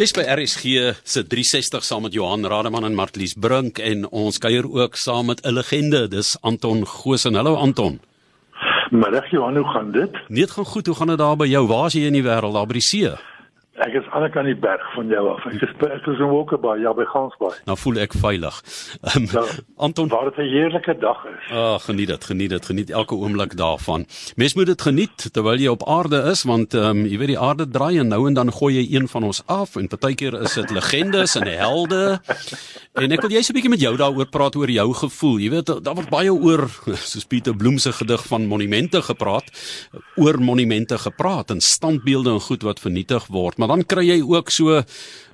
Jy's by RSG se 360 saam met Johan Rademan en Martlies Brink en ons kuier ook saam met 'n legende, dis Anton Goosen. Hallo Anton. Middag Johan, hoe gaan dit? Nee, dit gaan goed. Hoe gaan dit daar by jou? Waar is jy in die wêreld? Daar by die see? Ek is aan die kant die berg van jou af. Ek is ek is in Walkerbaai, ja by Gansbaai. Nou voel ek veilig. Um, ja, Anton, waar dit 'n heerlike dag is. Ag, oh, geniet dit, geniet dit, geniet elke oomblik daarvan. Mens moet dit geniet terwyl jy op aarde is want ehm um, jy weet die aarde draai en nou en dan gooi jy een van ons af en partykeer is dit legendes en helde. En ek wil so 'n bietjie met jou daaroor praat oor jou gevoel. Jy weet daar word baie oor soos Pieter Bloem se gedig van monumente gepraat, oor monumente gepraat en standbeelde en goed wat vernietig word. Maar dan kry jy ook so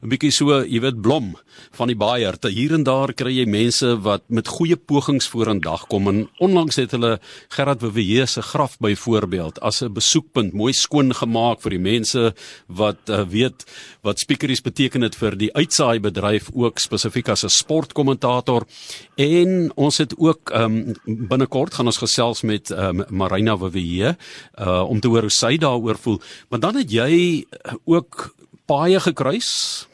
'n bietjie so, jy weet, blom van die baaier. Te hier en daar kry jy mense wat met goeie pogings vorendag kom en onlangs het hulle Gerard Wewe se graf byvoorbeeld as 'n besoekpunt mooi skoon gemaak vir die mense wat uh, weet wat speakeries beteken dit vir die uitsaai bedryf ook spesifiek as 'n sportkommentator en ons het ook um, binnekort gaan ons gesels met um, Marina Wewe uh, om te hoor hoe sy daaroor voel. Maar dan het jy ook baie gekruis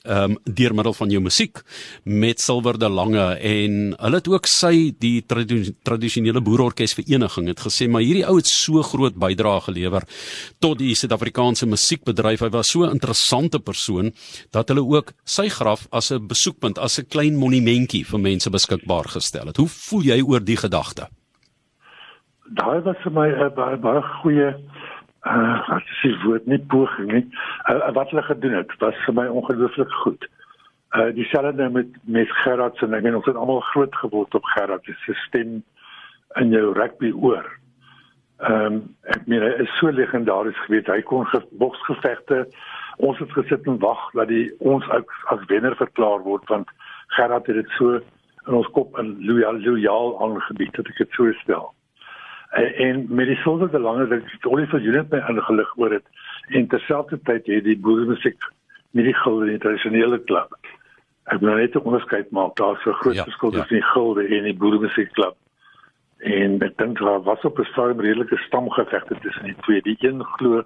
ehm um, deur middel van jou musiek met Silver de Lange en hulle het ook sy die tradisionele boerorkes vereniging. Het gesê maar hierdie ou het so groot bydrae gelewer tot die Suid-Afrikaanse musiekbedryf. Hy was so 'n interessante persoon dat hulle ook sy graf as 'n besoekpunt as 'n klein monumentjie vir mense beskikbaar gestel het. Hoe voel jy oor die gedagte? Daai was vir my 'n baie baie goeie uh wat is die woord nie poging nie uh, wat hulle gedoen het was vir my ongelooflik goed. Uh dieselfde met met Gerard se ding. En ons het almal groot geword op Gerard se stem in jou rugby oor. Ehm um, ek meen hy is so legendaries gewees hy kon boksgevegte ons het gesit en wag dat die ons ook as wenner verklaar word want Gerard het dit so in ons kop in loyaal loyaal aangebied dat ek dit so stel en, en met die sulke belange dat die Juliet my ingelig oor het en terselfdertyd het die boeremusiek met die gilde die tradisionele klub. Ek wil net 'n onderskeid maak daar is 'n groot ja, verskil tussen ja. die gilde en die boeremusiek klub en ek dink daar was op 'n stadium redelike stamgevegte tussen die twee. Die een glo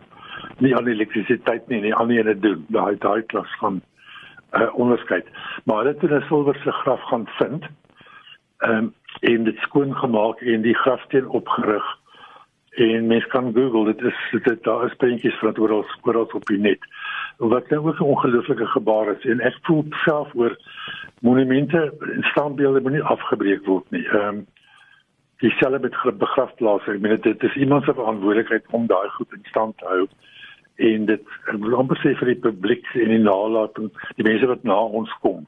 nie aan elektrisiteit nie en die ander een doen daai daai klas van uh, onderskeid. Maar hulle het 'n silwerse graf gaan vind. Ehm um, en dit skoon gemaak en die grafsteen opgerig. En mens kan Google dit is dit daar is prentjies van oral oral op die net. Wat nou ook 'n ongelooflike gebaar is en ek voel self oor monumente en standbeelde moet nie afgebreek word nie. Ehm um, dieselfde met begrafplaas. Ek meen dit is iemand se verantwoordelikheid om daai goed in stand te hou. En dit ek wil amper sê vir die publiek en die nalatenskap die mense wat na ons kom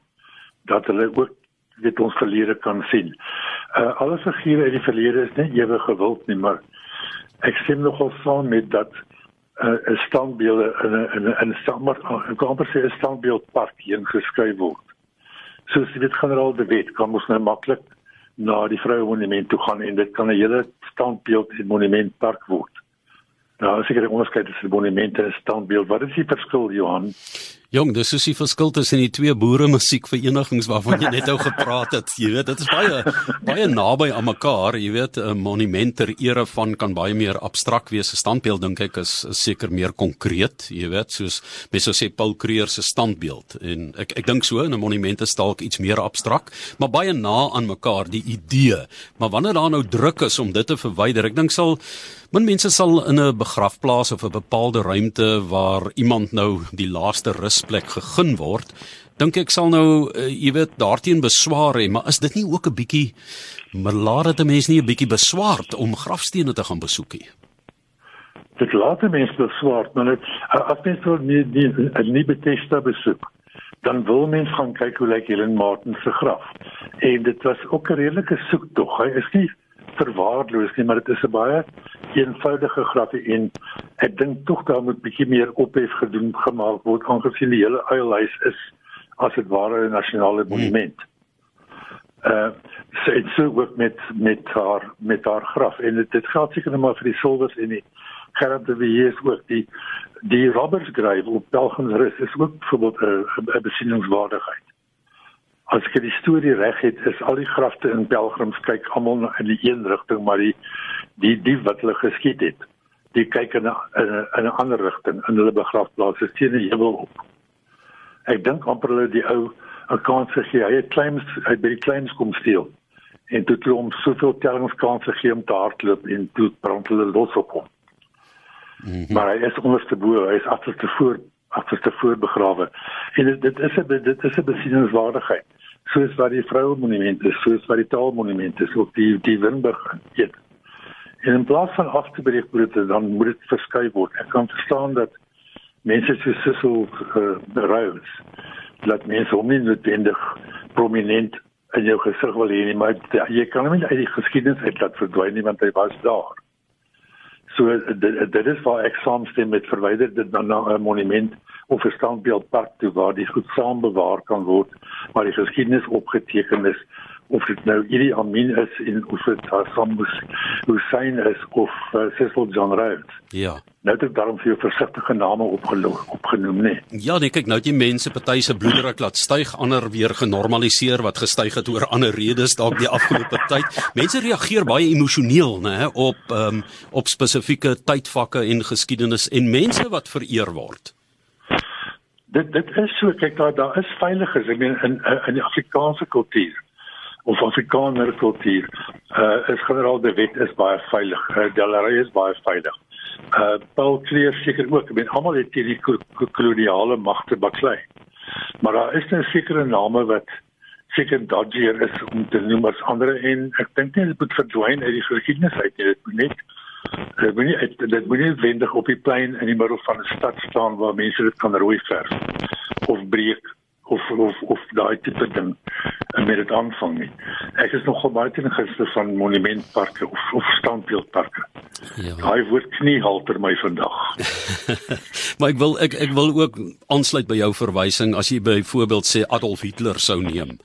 dat hulle ook dit ons verlede kan sien. Uh alle figure uit die verlede is nie ewig gewild nie, maar ek stem nogal saam met dat uh 'n standbeelde in 'n in 'n in 'n sommer 'n komperse 'n standbeeldpark hier geskryf word. Soos dit generaal de wet kan ons nou maklik na die vroue monument toe gaan en dit kan 'n hele standbeeld en monumentpark word. Nou, seker die onderskeid tussen monumente en standbeeld. Wat is die verskil, Johan? Jong, dis is die verskil tussen die twee boere musiekverenigings waarvan jy net ou gepraat het. Jy weet, dit is baie baie naby aan mekaar. Jy weet, 'n monument ter ere van kan baie meer abstrakt wees. 'n Standbeeld dink ek is, is seker meer konkreet, jy weet, soos mense sê Paul Creer se standbeeld. En ek ek dink so 'n monument is dalk iets meer abstrakt, maar baie na aan mekaar die idee. Maar wanneer daar nou druk is om dit te verwyder, ek dink sal min mense sal in 'n begrafplaas of 'n bepaalde ruimte waar iemand nou die laaste rus rusplek gegee word, dink ek sal nou uh, jy weet daarteen beswaar hê, maar is dit nie ook 'n bietjie laat dit 'n mens nie 'n bietjie beswaard om grafstene te gaan besoek nie? Dit laat mense beswaard, maar dit as mens wil nie die 'n nuwe testa besoek dan wil mens gaan kyk hoe lyk Helen Martin se graf. En dit was ook 'n redelike soektog. Hy is nie verwaarloos nie, maar dit is 'n baie eenvoudige grafie en ek dink tog daar moet bietjie meer ophef gedoen gemaak word aangesien die hele uilhuis is as dit ware 'n nasionale hmm. monument. Uh so dit sou ook met met haar met haar graf en dit, dit geld seker net maar vir die silwers en die Gerard de Villiers ook die die Roberts Grave op Belgiumsrus is ook byvoorbeeld 'n besieningswaardigheid as ek die storie reg het, is al die grafte in pelgrims kyk almal in die een rigting, maar die die die wat hulle geskiet het, die kyk in 'n in 'n ander rigting in hulle begrafplaas, teen die hemel op. Ek dink amper hulle die ou 'n kans gegee. Hy het claims hy by die claims kom steel. En toe toe hom soveel tellingskanse gegee om te hardloop en toe brand hulle los op hom. Mm -hmm. Maar hy is onderste bo, hy is agterste voor agterste voor begrawe. En dit, dit is 'n dit is 'n besieningswaardigheid. Soos wat die vroue monument is, soos wat die taalmonument is, ook die die Winburg het. En in plaas van af te breek moet dit dan moet dit verskuif word. Ek kan verstaan dat mense so sissel beruis. Uh, dat mense hom nie noodwendig prominent in jou gesig wil hê nie, maar jy kan hom nie uit die geskiedenis uit laat verdwyn nie want hy was daar. So dit, dit is waar ek saamstem met verwyder dit dan na 'n monument of 'n standbeeldpark toe waar die goed saam bewaar kan word, waar die geskiedenis opgeteken is of dit nou Idi Amin is en of dit Hassan Hussein is of uh, Cecil John Rhodes. Ja. Nou het ek daarom vir jou versigtige name opgeloop opgenoem nê. Nee. Ja, nee, kyk nou jy mense party se bloeddruk laat styg, ander weer genormaliseer wat gestyg het oor ander redes dalk die afgelope tyd. Mense reageer baie emosioneel nê op um, op spesifieke tydvakke en geskiedenis en mense wat vereer word. Dit dit is so kyk daar daar is veiligers ek meen in in die Afrikaanse kultuur of Afrikaner kultuur uh is generaal die wet is baie veilig. Uh, Delary is baie veilig. Uh Paul Kleer seker ook. Ek bedoel almal het hierdie koloniale magte baklei. Maar daar is 'n sekere name wat seker dodgier is om te noem as ander en ek dink nie dit moet verdwyn uit die geskiedenis uit nie. Dit moet net dit moet nie dit moet nie wendig op die plein in die middel van 'n stad staan waar mense dit kan rooi verf of breek of of of daai tipe ding met dit aanvang nie. Ek is nogal baie teen gister van monumentparke of of standbeeldparke. Ja. Daai woord kniehalter my vandag. maar ek wil ek ek wil ook aansluit by jou verwysing as jy byvoorbeeld sê Adolf Hitler sou neem.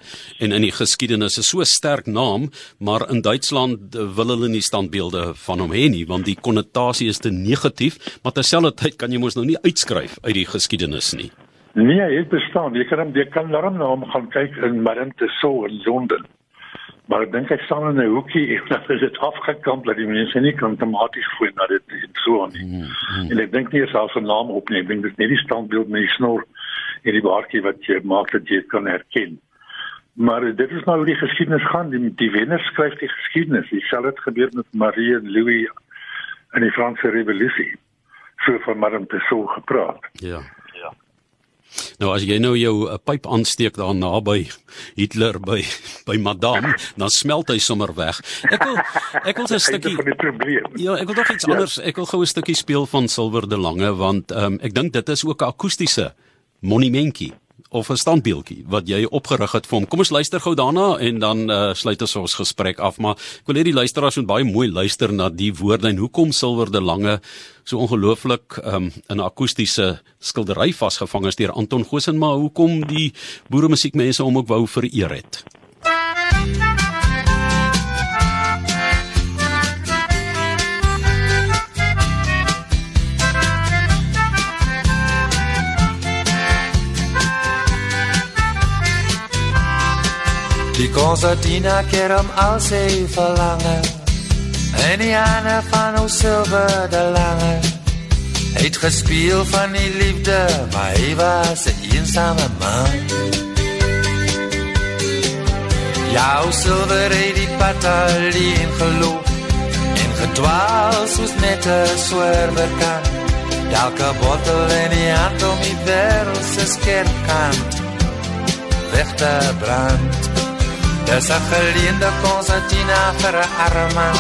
En in die geskiedenis is so sterk naam, maar in Duitsland wil hulle nie standbeelde van hom hê nie want die konnotasie is te negatief, maar terselfdertyd kan jy mos nou nie uitskryf uit die geskiedenis nie. Nee, hy bestaan. Jy kan hom jy kan daarom na hom gaan kyk in Marinte so in Londen. Maar ek dink hy staan in 'n hoekie en dat dit afgekamp dat die mense nie kan tematies gooi na dit en so aan nie. Mm, mm. En ek dink nie selfs 'n naam op nie. Ek dink dit is net die standbeeld met die snor en die baardjie wat jy maak dat jy kan herken. Maar dit is nou die geskiedenis gaan die die wenners skryf die geskiedenis. Dit sal dit gebeur met Marie en Louis in die Franse revolusie. So van Marinte so gepraat. Ja. Nou as jy nou jou 'n uh, pyp aansteek daar naby Hitler by by Madame, dan smelt hy sommer weg. Ek wil ek wil 'n stukkie Ja, ek wil nog iets ja. anders. Ek wil gou 'n stukkie speel van Silver de Lange want um, ek dink dit is ook 'n akoestiese monumentjie of 'n standbeeldjie wat jy opgerig het vir hom. Kom ons luister gou daarna en dan uh, sluit ons ons gesprek af, maar ek wil hê die luisteraars moet baie mooi luister na die woorde en hoekom Silwer de Lange so ongelooflik um, in 'n akoestiese skildery vasgevang is deur Anton Gosen, maar hoekom die boere musiekmense hom ook wou vereer het. Die concertina keer om al sy verlange En die ane van ons silver de lange Het gespeel van die liefde Maar hy was een eensame man. Jou silver het die pad alleen geloof En gedwaal soos net een swerver kan. Elke bottel in die hand om die wereldse skerpkant Weg te brand Dis 'n geleende konsertina vir 'n arme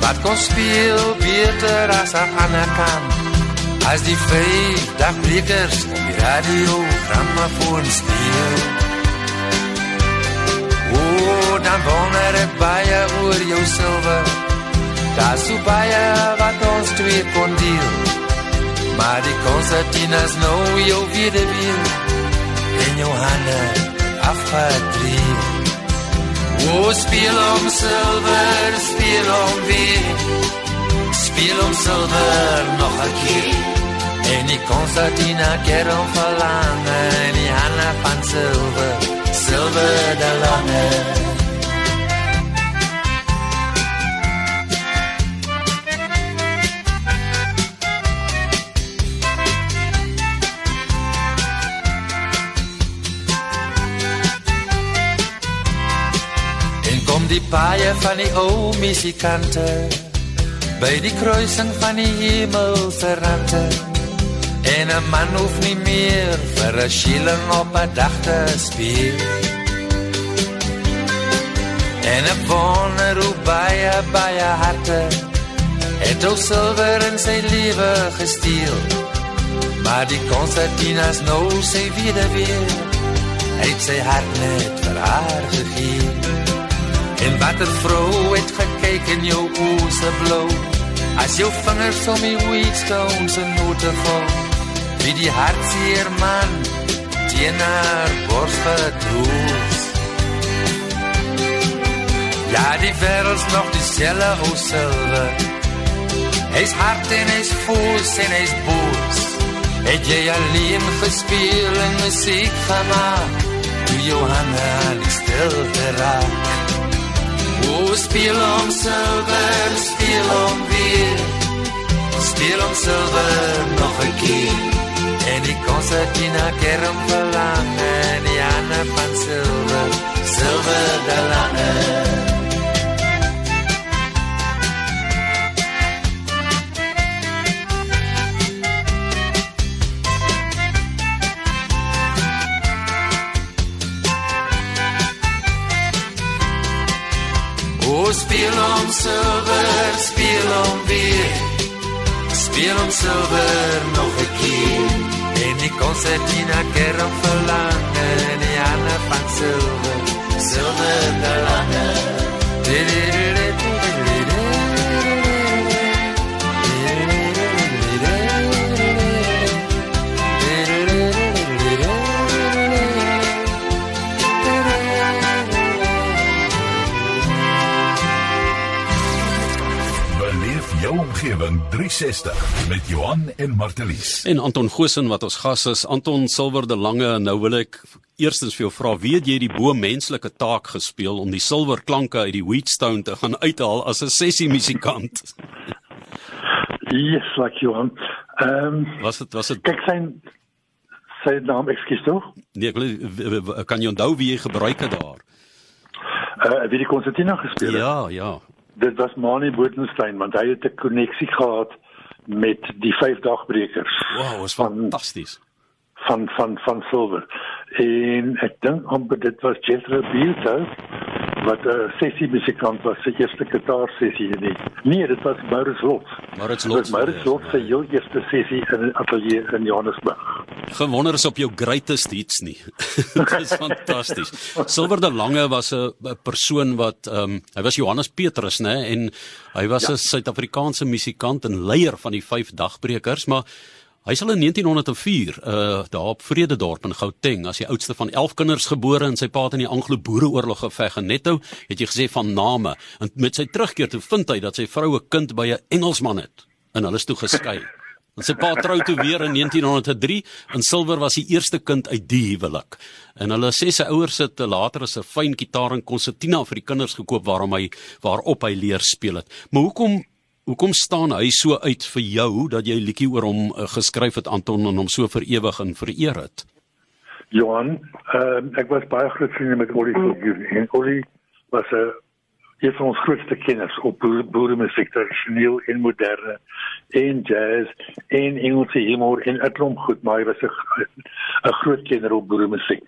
wat kon speel beter as 'n ander kan. As die vyf dagbrekers op die radio grammofoon speel. O, dan wonder ek baie oor jou silwer. Daar's so baie wat ons twee kon deel. Maar die konsertina is nou jou wederwiel in jou hande afgedreef. O speel om silver, speel om weer Speel om silver nog een keer. En die concertina keer om verlange En die handen van silver, silver de lange paaie van die ou musikante by die kruising van die hemel verrante. En 'n man hoef nie meer vir 'n skilling op 'n dag te speel. En 'n wonder hoe baie baie harte het ou silwer in sy lewe gesteel. Maar die konsertinas nou sê weer weer het sy hart net vir haar gegee en wat 'n vrou het gekyk in jou oë se blou? As jou vingers om die wheatstones en note val wie die hartseer man teen haar borst vertroos ja die wereld is nog dieselfde o silver hy's hart en hy's voels en hy's boos. Het jy alleen gespeel en musiek gemaak? Toe jou hande aan die stilte raak O, speel om silver, speel om weer Speel om silver nog een keer. En die concertina kerm verlang En die Anne van silver, silver de lange O, speel om silver, speel om weer Speel om silver nog een keer. En die concertina kerm verlang En die Anne van silver, silver 360 met Johan en Martelies. En Anton Goosen wat ons gas is, Anton Silwer de Lange. Nou wil ek eerstens vir jou vra, weet jy die bo menslike taak gespeel om die silwer klanke uit die Wheatstone te gaan uithaal as 'n sessie musikant? Yes, like Johan. Ehm um, Was dit was dit kyk sy sy naam ekskuus tog. nee, ek wil kan jy onthou wie jy gebruik het daar? Uh wie die konsertina gespeel het. Ja, ja. Dit was Mani Bodenstein want hy het 'n koneksie gehad met die vyf dagbrekers Wow, is Van- fantasties. van van van Silver. En ek dink amper dit was Jethro Beato wat 'n sessie musikant was, sy eerste gitaar sessie in die. Nee, dit was Maurits Lots. Maurits Lots Maurits Lots se heel eerste sessie in 'n ateljee in Johannesburg. Gewonder is op jou greatest hits nie. Dit is fantasties. Silver de Lange was 'n persoon wat ehm um, hy was Johannes Petrus, né, en hy was 'n ja. Suid-Afrikaanse musikant en leier van die vyf dagbrekers, maar hy is al in 1904 uh daar op Vrededorp in Gauteng as die oudste van 11 kinders gebore en sy pa het in die Anglo-Boereoorlog geveg en netto het jy gesê van name en met sy terugkeer toe vind hy dat sy vrou 'n kind by 'n Engelsman het en hulle is toe geskei. En sy pa trou toe weer in 1903 en Silver was die eerste kind uit die huwelik. En hulle sê sy ouers het later 'n fyn gitaar en konsertina vir die kinders gekoop waarom hy waarop hy leer speel het. Maar hoekom hoekom staan hy so uit vir jou dat jy liedjie oor hom uh, geskryf het Anton en hom so vir ewig en vereer het? Johan, ehm ek was baie groot vriende met Ollie Viljoen en Ollie was 'n een van ons grootste kenners op boer, boeremusiek, tradisioneel en moderne en jazz en Engelse humor en 'n klomp goed, maar hy was 'n 'n groot kenner op boeremusiek.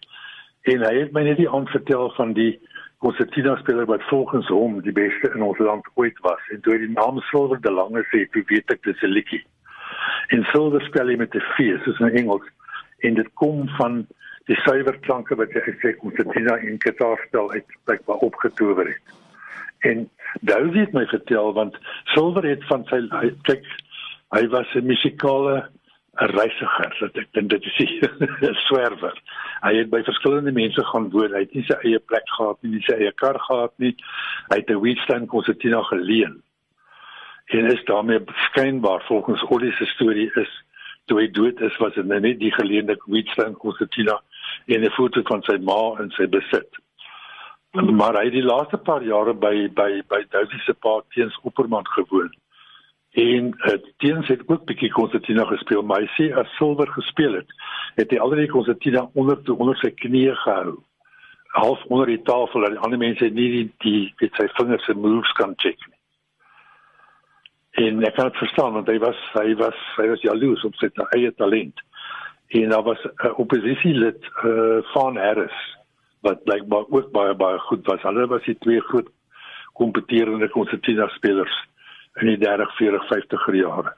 En hy het my net die aanvertel van die konsertina speler wat volgens hom die beste in ons land ooit was. En toe hy die naam Silver de Lange sê, toe weet ek dis 'n liedjie. En Silver spel hy met 'n V, soos in Engels. En dit kom van die suiwer klanke wat hy sê konsertina en gitaarspel uit blykbaar opgetower het. En Dousie het my vertel want Silver het van sy hy, kyk hy was 'n musikale 'n reisiger, dat ek dink dit is 'n swerwer. Hy het by verskillende mense gaan woon. Hy het nie sy eie plek gehad nie, nie sy eie kar gehad nie. Hy het 'n Wheatstone konsertina geleen. En is daarmee skynbaar volgens Ollie se storie is toe hy dood is, was dit nou net die geleende Wheatstone konsertina en 'n foto van sy ma in sy besit. Maar hy het die laaste paar jare by by by Dousie se pa teens Opperman gewoon. En uh, teens het ook bietjie konsertina gespeel, maar hy sê as Silver gespeel het, het hy altyd die konsertina onder toe onder sy knieë gehou half onder die tafel en die ander mense nie die die weet sy vingers se moves kan check nie. En ek kan dit verstaan want hy was hy was hy was jaloers op sy eie talent. En daar was 'n oppositielid uh, van Harris wat blykbaar ook baie baie goed was. Hulle was die twee groot kompeterende konsertina spelers in die 30, 40, 50 jare.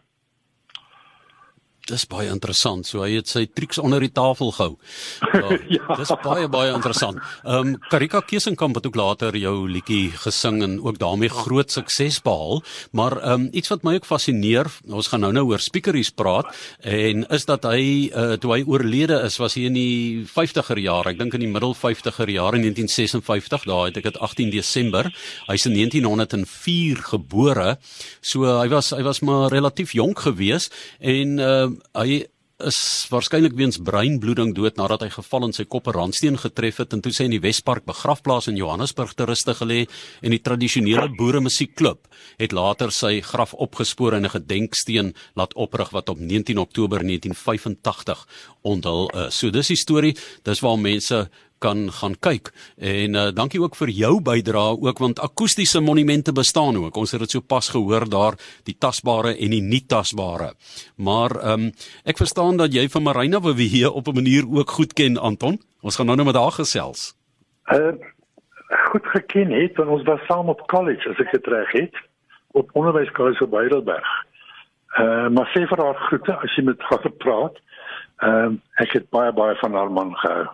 Dis baie interessant. So hy het sy triks onder die tafel gehou. Ja, ja. Dis baie baie interessant. Ehm um, Karika Kesenkamp het ook later jou liedjie gesing en ook daarmee groot sukses behaal, maar ehm um, iets wat my ook fascineer, ons gaan nou nou oor speakeries praat en is dat hy uh, toe hy oorlede is, was hy in die 50er jare, ek dink in die middel 50er jare in 1956, daar het ek dit 18 Desember. Hy's in 1904 gebore. So hy was hy was maar relatief jonk geweest en ehm uh, hy is waarskynlik weens breinbloeding dood nadat hy geval en sy kop 'n randsteen getref het en toe sy in die Wespark begrafplaas in Johannesburg te ruste gelê en die tradisionele boere musiekklub het later sy graf opgespoor en 'n gedenksteen laat oprig wat op 19 Oktober 1985 onthul is. So dis die storie, dis waar mense kan gaan kyk. En uh, dankie ook vir jou bydrae ook want akoestiese monumente bestaan ook. Ons het dit so pas gehoor daar die tasbare en die nie tasbare. Maar ehm um, ek verstaan dat jy van Marina hier op 'n manier ook goed ken Anton. Ons gaan nou net met haar gesels. Uh goed geken het want ons was saam op college as ek dit reg het op onderwyskollege op Heidelberg. Uh maar sê vir haar groete as jy met haar praat. Ehm uh, ek het baie baie van haar man gehou.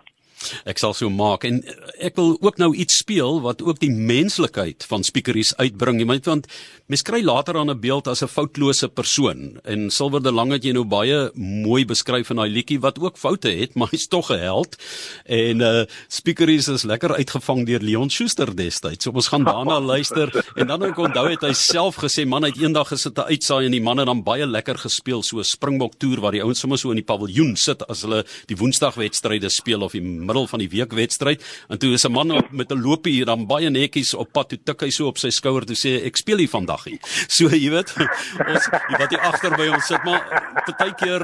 Ek sal so maak en ek wil ook nou iets speel wat ook die menslikheid van speakeries uitbring. Jy weet want mens kry later aan 'n beeld as 'n foutlose persoon en Silver de Lang het jy nou baie mooi beskryf in daai liedjie wat ook foute het, maar hy's tog 'n held. En uh speakeries is lekker uitgevang deur Leon Schuster destyds. So ons gaan daarna luister en dan ek onthou het hy self gesê man het eendag gesit te uitsaai en die manne dan baie lekker gespeel so 'n Springbok toer waar die ouens sommer so in die paviljoen sit as hulle die Woensdagwedstryde speel of die middel van die week wedstryd en toe is 'n man op, met 'n loopie dan baie netjies op pad toe tik hy so op sy skouer toe sê ek speel hier vandag hier. So jy weet ons wat hier agter by ons sit maar partykeer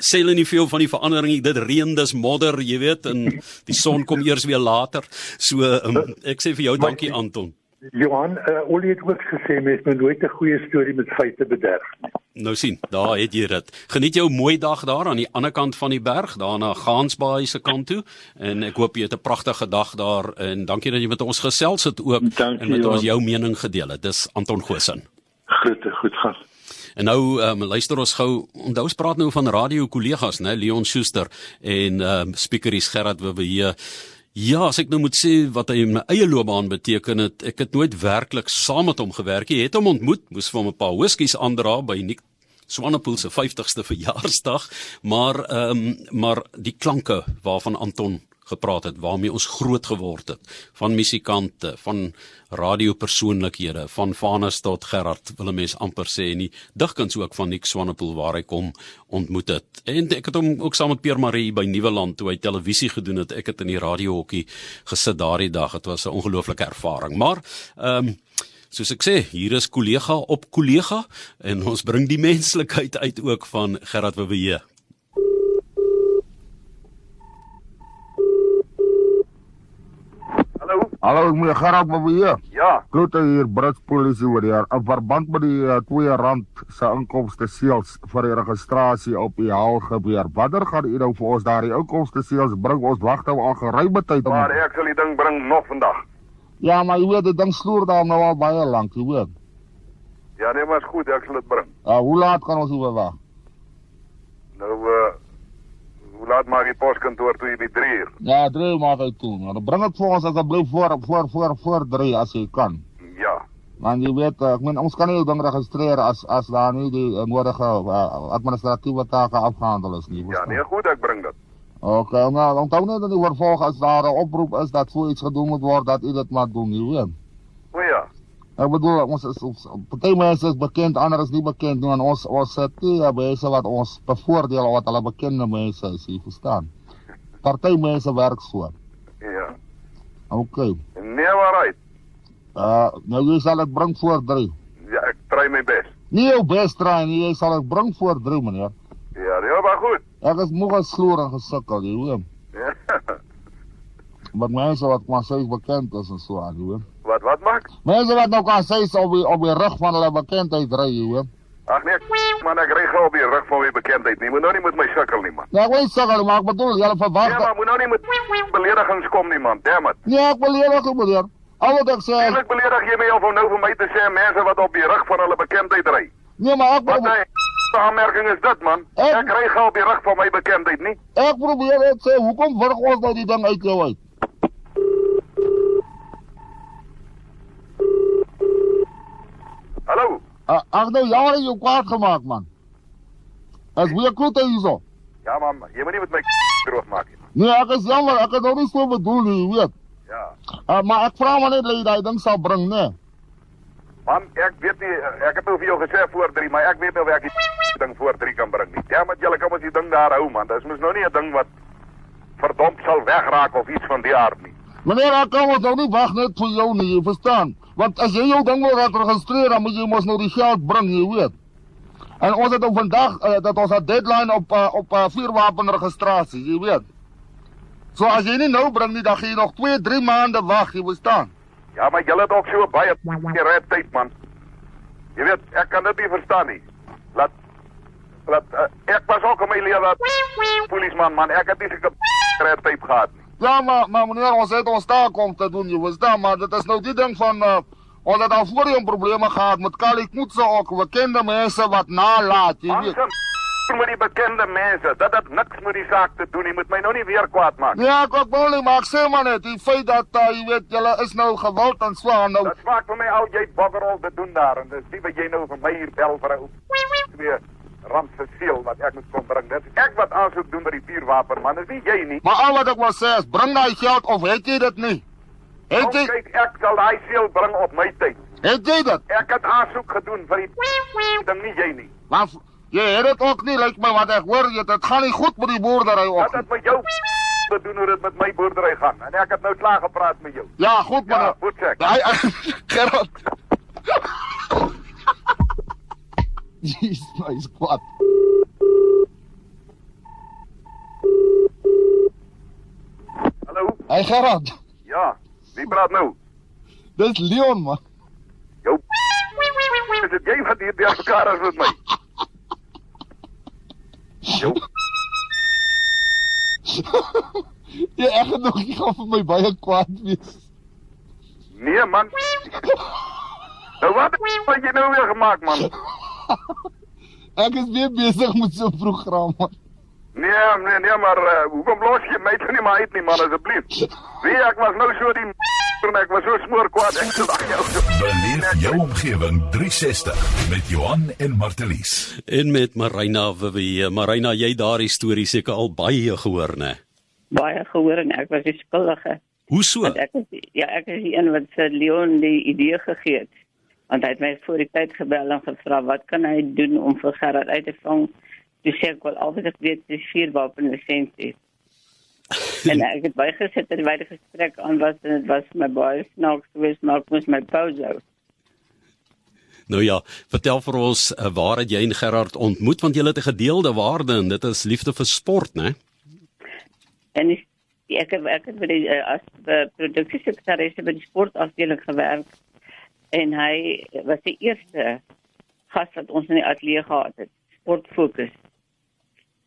sê hulle nie veel van die verandering dit reën dis modder jy weet en die son kom eers weer later. So um, ek sê vir jou dankie Anton. Johan, uh, Olie het ook gesê mens moet nooit 'n goeie storie met feite bederf nie. Nou sien, daar het jy dit. Geniet jou mooi dag daar aan die ander kant van die berg, daar na Gansbaai se kant toe en ek hoop jy het 'n pragtige dag daar en dankie dat jy met ons gesels het ook dankie, en met ons jou mening gedeel het. Dis Anton Gosen. Groete, goed gaan. En nou um, luister ons gou. Onthou ons praat nou van radio kollegas, né, Leon Schuster en ehm um, speakeries Gerard Wibbe hier. Ja, as ek nou moet sê wat hy in my eie loopbaan beteken het, ek het nooit werklik saam met hom gewerk nie. Het hom ontmoet, moes vir hom 'n paar whiskies aandra by Nick Swanepoel se 50ste verjaarsdag, maar ehm um, maar die klanke waarvan Anton gepraat het waarmee ons groot geword het van musikante van radiopersoonlikhede van Vanus tot Gerard wil 'n mens amper sê en die digkuns ook van Nick Swanepoel waar hy kom ontmoet het. En ek het hom ook saam met Pierre Marie by Nieuweland toe hy televisie gedoen het ek het in die radiohokkie gesit daardie dag. Dit was 'n ongelooflike ervaring. Maar ehm um, Soos ek sê, hier is kollega op kollega en ons bring die menslikheid uit ook van Gerard Webbe. Hallo, ek moet gerap op hier. Ja. Groete hier Brits polisie oor hier. In verband met die uh, eh, R2 se inkomste seels vir die registrasie op die haal gebeur. Watter gaan u nou vir ons daardie inkomste seels bring? Ons wag nou al geruime tyd om. Maar ek sal die ding bring nog vandag. Ja, maar jy weet, dit ding sloer daar nou al baie lank, jy weet. Ja, nee, maar is goed, ek sal dit bring. Ja, uh, hoe laat kan ons hier wag? Nou uh laat maak die poskantoor toe jy 3 uur? Ja, 3 uur maak hy toe. Nou dan bring dit vir ons asseblief voor voor voor voor 3 as jy kan. Ja. Want jy weet, ek meen ons kan nie ding registreer as as daar nie die uh, nodige uh, administratiewe take afgehandel is nie. Ja, nee, goed, ek bring dit. OK, nou, dan dan net dan die vervolg as daar 'n oproep is dat so iets gedoen moet word dat u dit maar doen, jy weet. Ek bedoel ons is party mense is bekend, ander is nie bekend nie en ons ons sit nie mense wat ons bevoordeel wat hulle bekende mense is, jy verstaan. Party mense werk so. Ja. OK. Nee, maar right. Uh nou jy sal dit bring voor 3. Ja, ek try my bes. Nie jou bes try nie, jy sal dit bring voor 3 meneer. Ja, ja, maar goed. Ek is moeg as sloer en gesukkel, jy hoor. Ja. Wat mense wat kan sê bekend is en so aan, jy weet. Wat wat maak? Mense wat nou kan sê op die op die rug van hulle bekendheid ry, weet. Ag nee, man, ek ry gou op die rug van my bekendheid nie. Moet nou nie met my sukkel nie, man. Ja, ek weet sukkel, maar ek bedoel, jy verwag. Ja, maar moet nou nie met beledigings kom nie, man. Damn it. Nee, ek beledig hom, meneer. Al wat ek sê, Eintlik beledig jy my of nou vir my te sê mense wat op die rug van hulle bekendheid ry. nee, maar ek Wat probeer, 'n aanmerking is dit, man? Ek- Ek ry gou op die rug van my bekendheid, nie? ek probeer net sê, hoekom wurg ons nou die ding uit jou uit? Uh, ek nou jare jou kwaad gemaak, man. As weer klote hierso. Ja, man, jy moet nie met my droog maak nie. Nee, ek is jammer, ek het nou nie so bedoel nie, jy weet. Ja. Uh, maar ek vra maar net dat jy daai ding sal bring, nee. Man, ek weet nie ek het nou vir jou gesê voor 3, maar ek weet nou ek die ding voor 3 kan bring nie. Ja, maar julle kan mos die ding daar hou, man. Dis mos nou nie 'n ding wat verdomp sal wegraak of iets van die aard nie. Meneer, ek kan ons nou nie wag net vir jou nie, jy verstaan? Want as jy jou ding wil laat registreer, dan moet jy mos nou die geld bring, jy weet. En ons het op vandag uh, dat ons 'n deadline op uh, op uh, vuurwapenregistrasie, jy weet. So as jy nie nou bring nie, dan gaan jy nog 2, 3 maande wag, jy verstaan? Ja, maar julle het ook so baie red tyd, man. Jy weet, ek kan dit nie verstaan nie. Laat laat uh, ek was ook in my lewe polisman, man. Ek het nie seker red tyd gehad nie. Ja, maar maar meneer, ons het ons taak om te doen, jy verstaan, maar dit is nou die ding van uh, ons het al voorheen probleme gehad met Kali Kutse ook, bekende mense wat nalaat, jy Man, weet. met die bekende mense, dat het niks met die saak te doen nie. Moet my nou nie weer kwaad maak. Ja, ek ook wil nie, maar ek sê maar net, die feit dat uh, jy weet, julle is nou gewild en swaar nou. Dat smaak vir my ou jy boggerol te doen daar en dis nie wat jy nou vir my hier bel vir 'n twee rand se seël wat ek moet kom bring. Dit is ek wat aansoek doen by die vuurwapen man, dis nie jy nie. Maar al wat ek wil sê is, bring daai geld of het jy dit nie? Het jy kyk, ek sal daai seël bring op my tyd. het jy dit? Ek het aansoek gedoen vir die ding nie jy nie. Maar jy het dit ook nie, lyk my wat ek hoor, jy dit gaan nie goed met die boerdery Wat ook. het met jou te doen hoe dit met my boerdery gaan? En ek het nou klaar gepraat met jou. Ja, goed Ja, maar. goed check. Daai Gerard. Jesus, my squad. Hallo? Hey Gerard, Ja. Wie praat nou? dis Leon man. Jou Is dit jy wat hier deur mekaar is met my? Jou Ja, ek het nog nie gaan vir my baie kwaad wees. Nee man. Nou wat het jy nou weer gemaak man? Ek is weer besig met so 'n program. Nee, nee, nee, maar uh, hoekom los jy my toe nie maar uit nie man asseblief? Wie ek was nou so die en ek was so smoor kwaad ek sê ag jou. Beleef jou omgewing 360 met Johan en Martelies. En met Marina Vivi. Marina, jy daardie storie seker al baie gehoor, né? baie gehoor en ek was die skuldige. Hoe so? Want ek is ja, ek is die een wat vir Leon die idee gegee het. Want hy het my voor die tyd gebel en gevra wat kan hy doen om vir Gerard uit te vang? Toe sê ek wel al wat ek weet is vuurwapen lisensie. en ek het baie gesit terwyl die gesprek aan was en dit was vir my baie snaaks geweest maar ek moes my pause hou. Nou ja, vertel vir ons uh, waar het jy en Gerard ontmoet want julle het 'n gedeelde waarde en dit is liefde vir sport, né? En die, ek ek het by die uh, as uh, produksiesekretaris by die sportafdeling gewerk en hy was die eerste gas wat ons in die ateljee gehad het, sportfokus.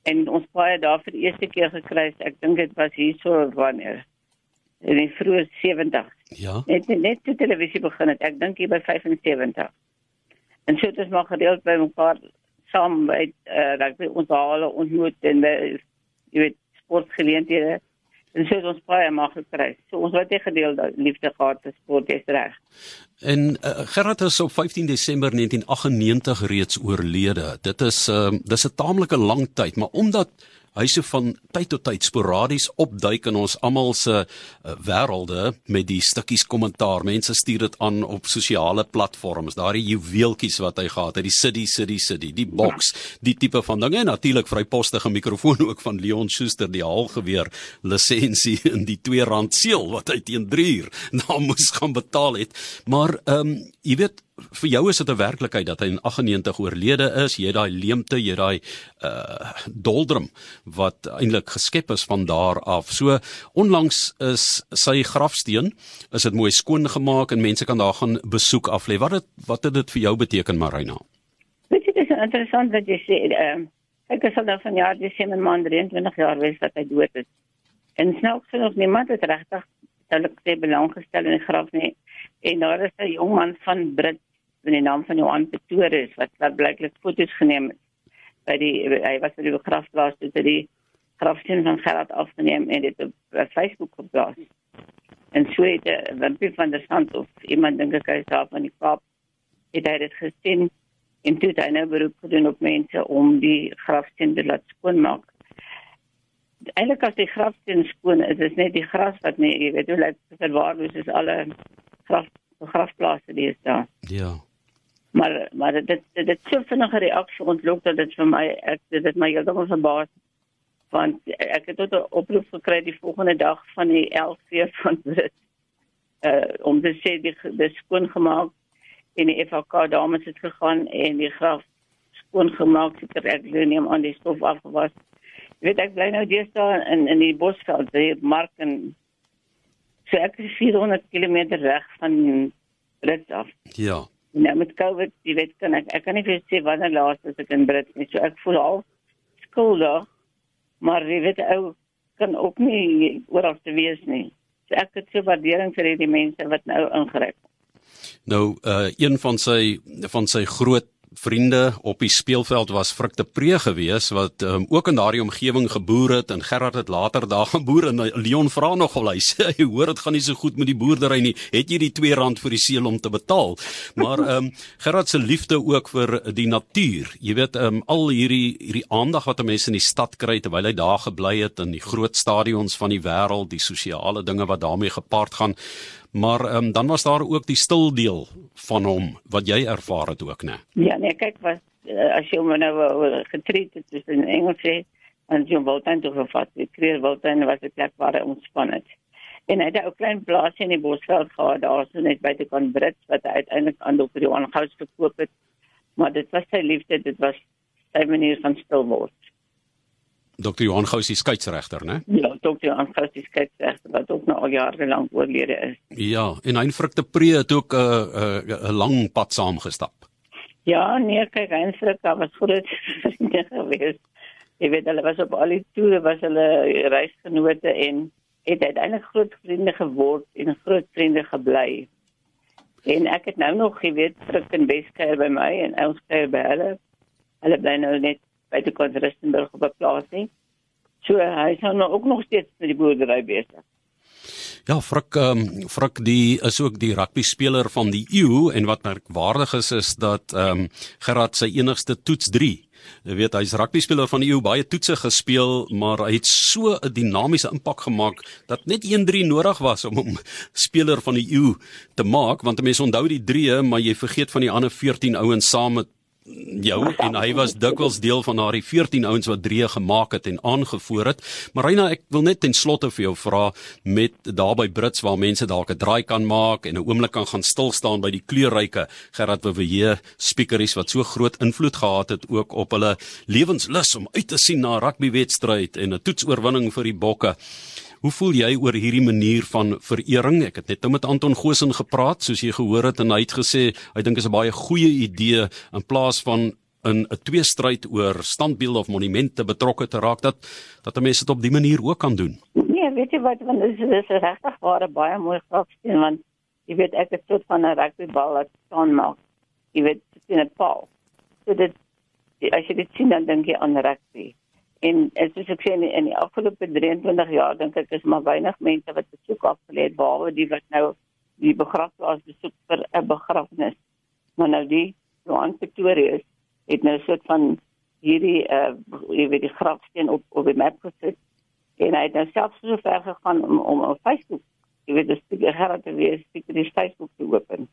En ons baie daar vir die eerste keer gekry, het, ek dink dit was hierso wanneer in die vroeë 70. Ja. Net net toe televisie begin het, ek dink hier by 75. En so het ons maar gereeld by mekaar saam by uh, rugby onthale ontmoet en by jy weet sportgeleenthede. En het ons baie maar gekry. So ons het 'n gedeelde liefde gehad vir sport, dis reg. En uh, Gerard is op 15 Desember 1998 reeds oorlede. Dit is um, dis 'n taamlike lang tyd, maar omdat so van tyd tot tyd sporadies opduik in ons almal se uh, wêrelde met die stukkies kommentaar. Mense stuur dit aan op sosiale platforms. Daardie juweeltjies wat hy gehad het, die city city city, die box, die tipe van dinge en natuurlik vrypostige mikrofoon ook van Leon Schuster die haalgeweer lisensie in die R2 seël wat hy teen 3 uur na moes gaan betaal het. Maar ehm um, jy weet vir jou is dit 'n werklikheid dat hy in 98 oorlede is. Jy het daai leemte, jy het daai uh doldrum wat eintlik geskep is van daar af. So onlangs is sy grafsteen, is dit mooi skoon gemaak en mense kan daar gaan besoek af lê. Wat het wat het dit vir jou beteken, Marina? Weet jy, dit is interessant wat jy sê. Ehm uh, ek al nou van jaar Desember maand 23 jaar wees dat hy dood is. En snaaks genoeg niemand het regtig ek sê belang gestel in die graf nie. En daar is 'n jong man van Brit met die naam van Johan Pretorius wat wat blyklik foto's geneem het by die hy was by die begrafplaas toe die grafsteen van Gerard afgeneem en dit op Facebook geplaas. En so het Wimpie van der Sand of iemand dink ek hy self van die Kaap het hy dit gesien en toe het hy nou beroep gedoen op mense om die grafsteen te laat skoonmaak eintlik as die grafsteen skoon is, is net die gras wat nie, jy weet hoe lyk dit verwaarloos is alle graf grafplase die is daar. Ja. Maar maar dit dit dit so vinnige reaksie ontlok dat dit vir my ek dit het my heeltemal verbaas want ek het tot 'n oproep gekry die volgende dag van die LV van dit uh om te sê die dis skoon gemaak en die FHK dames het gegaan en die graf skoon gemaak het ek neem aan die stof afgewas Jy weet ek bly nou deesdae in in die Bosveld, die mark en so ek is 400 km weg van Brits af. Ja. Nou met COVID, jy weet kan ek ek kan nie vir sê wanneer laas was ek in Brits nie. So ek voel al skuldig. Maar jy weet ou kan ook nie oral te wees nie. So ek het so waardering vir hierdie mense wat nou ingryp. Nou uh een van sy van sy groot vriende op die speelveld was Frik de Pre gewees wat um, ook in daardie omgewing geboer het en Gerard het later daar geboer en Leon vra nog al hy sê hy hoor dit gaan nie so goed met die boerdery nie. Het jy die 2 rand vir die seël om te betaal? Maar ehm um, Gerard se liefde ook vir die natuur. Jy weet ehm um, al hierdie hierdie aandag wat mense in die stad kry terwyl hy daar gebly het in die groot stadions van die wêreld die sosiale dinge wat daarmee gepaard gaan Maar um, dan was daar ook die stil deel van hom wat jy ervaar het ook, né? Ja, nee, kyk was uh, as jy hom nou getreed het soos in Engels sê, en jy wou dan toe gevat, die kreer wou dan was dit plek waar hy ontspan het. En hy het 'n klein plaasie in die Bosveld gehad, daar so net by die Konbrits wat hy uiteindelik aan Dr. Johan Gous verkoop het. Maar dit was sy liefde, dit was sy manier van stil word. Dr. Johan Gous die skeieregter, né? Ja, Dr. Johan Gous die skeieregter wat ook nou al jare lank oorlede is. Ja, en hy Frik de Pre het ook 'n uh, 'n uh, 'n lang pad saamgestap. Ja, nee, kyk, hy Frik was groot vriende geweest. Jy weet hulle was op al die toere was hulle reisgenote en het uiteindelik groot vriende geword en groot vriende gebly. En ek het nou nog geweet Frik en Weskuier by my en ons kuier by hulle. Hulle bly nou net by die Konferensienburg op 'n plaasie. So hy is nou ook nog steeds met die boerdery besig. Ja, Frik ehm um, Frik die is ook die rugby speler van die eeu en wat merkwaardig is is dat ehm um, Gerard sy enigste toets 3 Jy weet hy's rugby speler van die eeu baie toetse gespeel, maar hy het so 'n dinamiese impak gemaak dat net 1-3 nodig was om hom speler van die eeu te maak want mense onthou die 3e, maar jy vergeet van die ander 14 ouens saam met jou en hy was dikwels deel van daardie 14 ouens wat drie gemaak het en aangevoer het. Marina, ek wil net ten slotte vir jou vra met daarby Brits waar mense dalk 'n draai kan maak en 'n oomblik kan gaan stil staan by die kleurryke Gerard Wewe speakeries wat so groot invloed gehad het ook op hulle lewenslus om uit te sien na rugbywedstryd en 'n toetsoorwinning vir die bokke. Hoe voel jy oor hierdie manier van verering? Ek het net nou met Anton Goosen gepraat, soos jy gehoor het en hy het gesê hy dink is 'n baie goeie idee in plaas van in 'n tweestryd oor standbeelde of monumente betrokke te raak dat dat mense dit op die manier ook kan doen. Nee, weet jy wat, want dit is regtig baie baie mooi grafsteen want jy weet ek het tot van 'n rugbybal wat staan maak. Jy weet, dit is 'n paal. So dit as jy dit sien dan dink jy aan rugby. En soos ek sê in, in die afgelope 23 jaar dink ek is maar weinig mense wat besoek afgelê het behalwe die wat nou die begrafplaas besoek vir 'n begrafnis. Maar nou die Johan Pretorius het nou soort van hierdie uh jy weet die grafsteen op op die map gesit en hy het nou selfs so ver gegaan om om op Facebook jy weet dis die Gerard te wees die Facebook te open.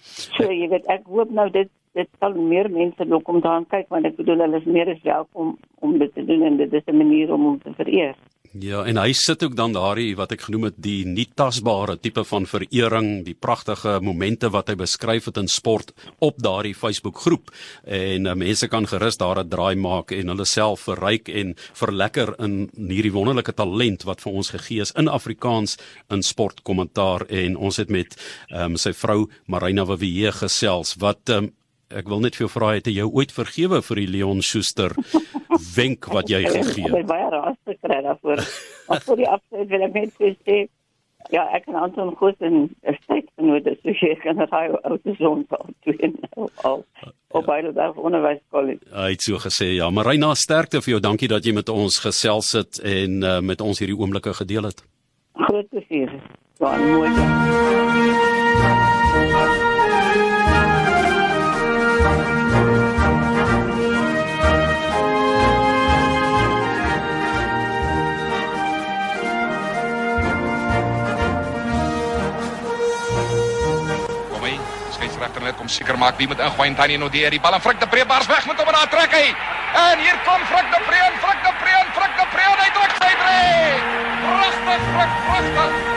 So jy weet ek hoop nou dit dit sal meer mense lok om daaraan kyk want ek bedoel hulle is meer as welkom om dit te doen en dit is 'n manier om hom te vereer. Ja, en hy sit ook dan daardie wat ek genoem het die nie tasbare tipe van verering, die pragtige momente wat hy beskryf het in sport op daardie Facebook groep. En uh, mense kan gerus daar 'n draai maak en hulle self verryk en verlekker in hierdie wonderlike talent wat vir ons gegee is in Afrikaans in sportkommentaar en ons het met um, sy vrou Marina Wawie gesels wat um, ek wil net vir jou vra het jy ooit vergewe vir die Leon Schuster wenk wat jy gegee Ek het? het baie raas gekry daarvoor. Maar vir die afsluit wil ek net sê ja, ek en Anton Goos en 'n tydgenoot is so jy kan raai ou te son al twee nou al op baie daar onderwyskollege. Hy het so gesê ja, Marina sterkte vir jou. Dankie dat jy met ons gesels het en uh, met ons hierdie oomblikke gedeel het. Groot plesier. Ja, en mooi. dag. Kom seker maak wie moet ingooi en Tanya Nodee die bal en Frik de Pre bars weg met hom en daar trek hy. En hier kom Frik de Pre, en de Pre, en de Pre, en hy druk sy drie. Frik, pragtig.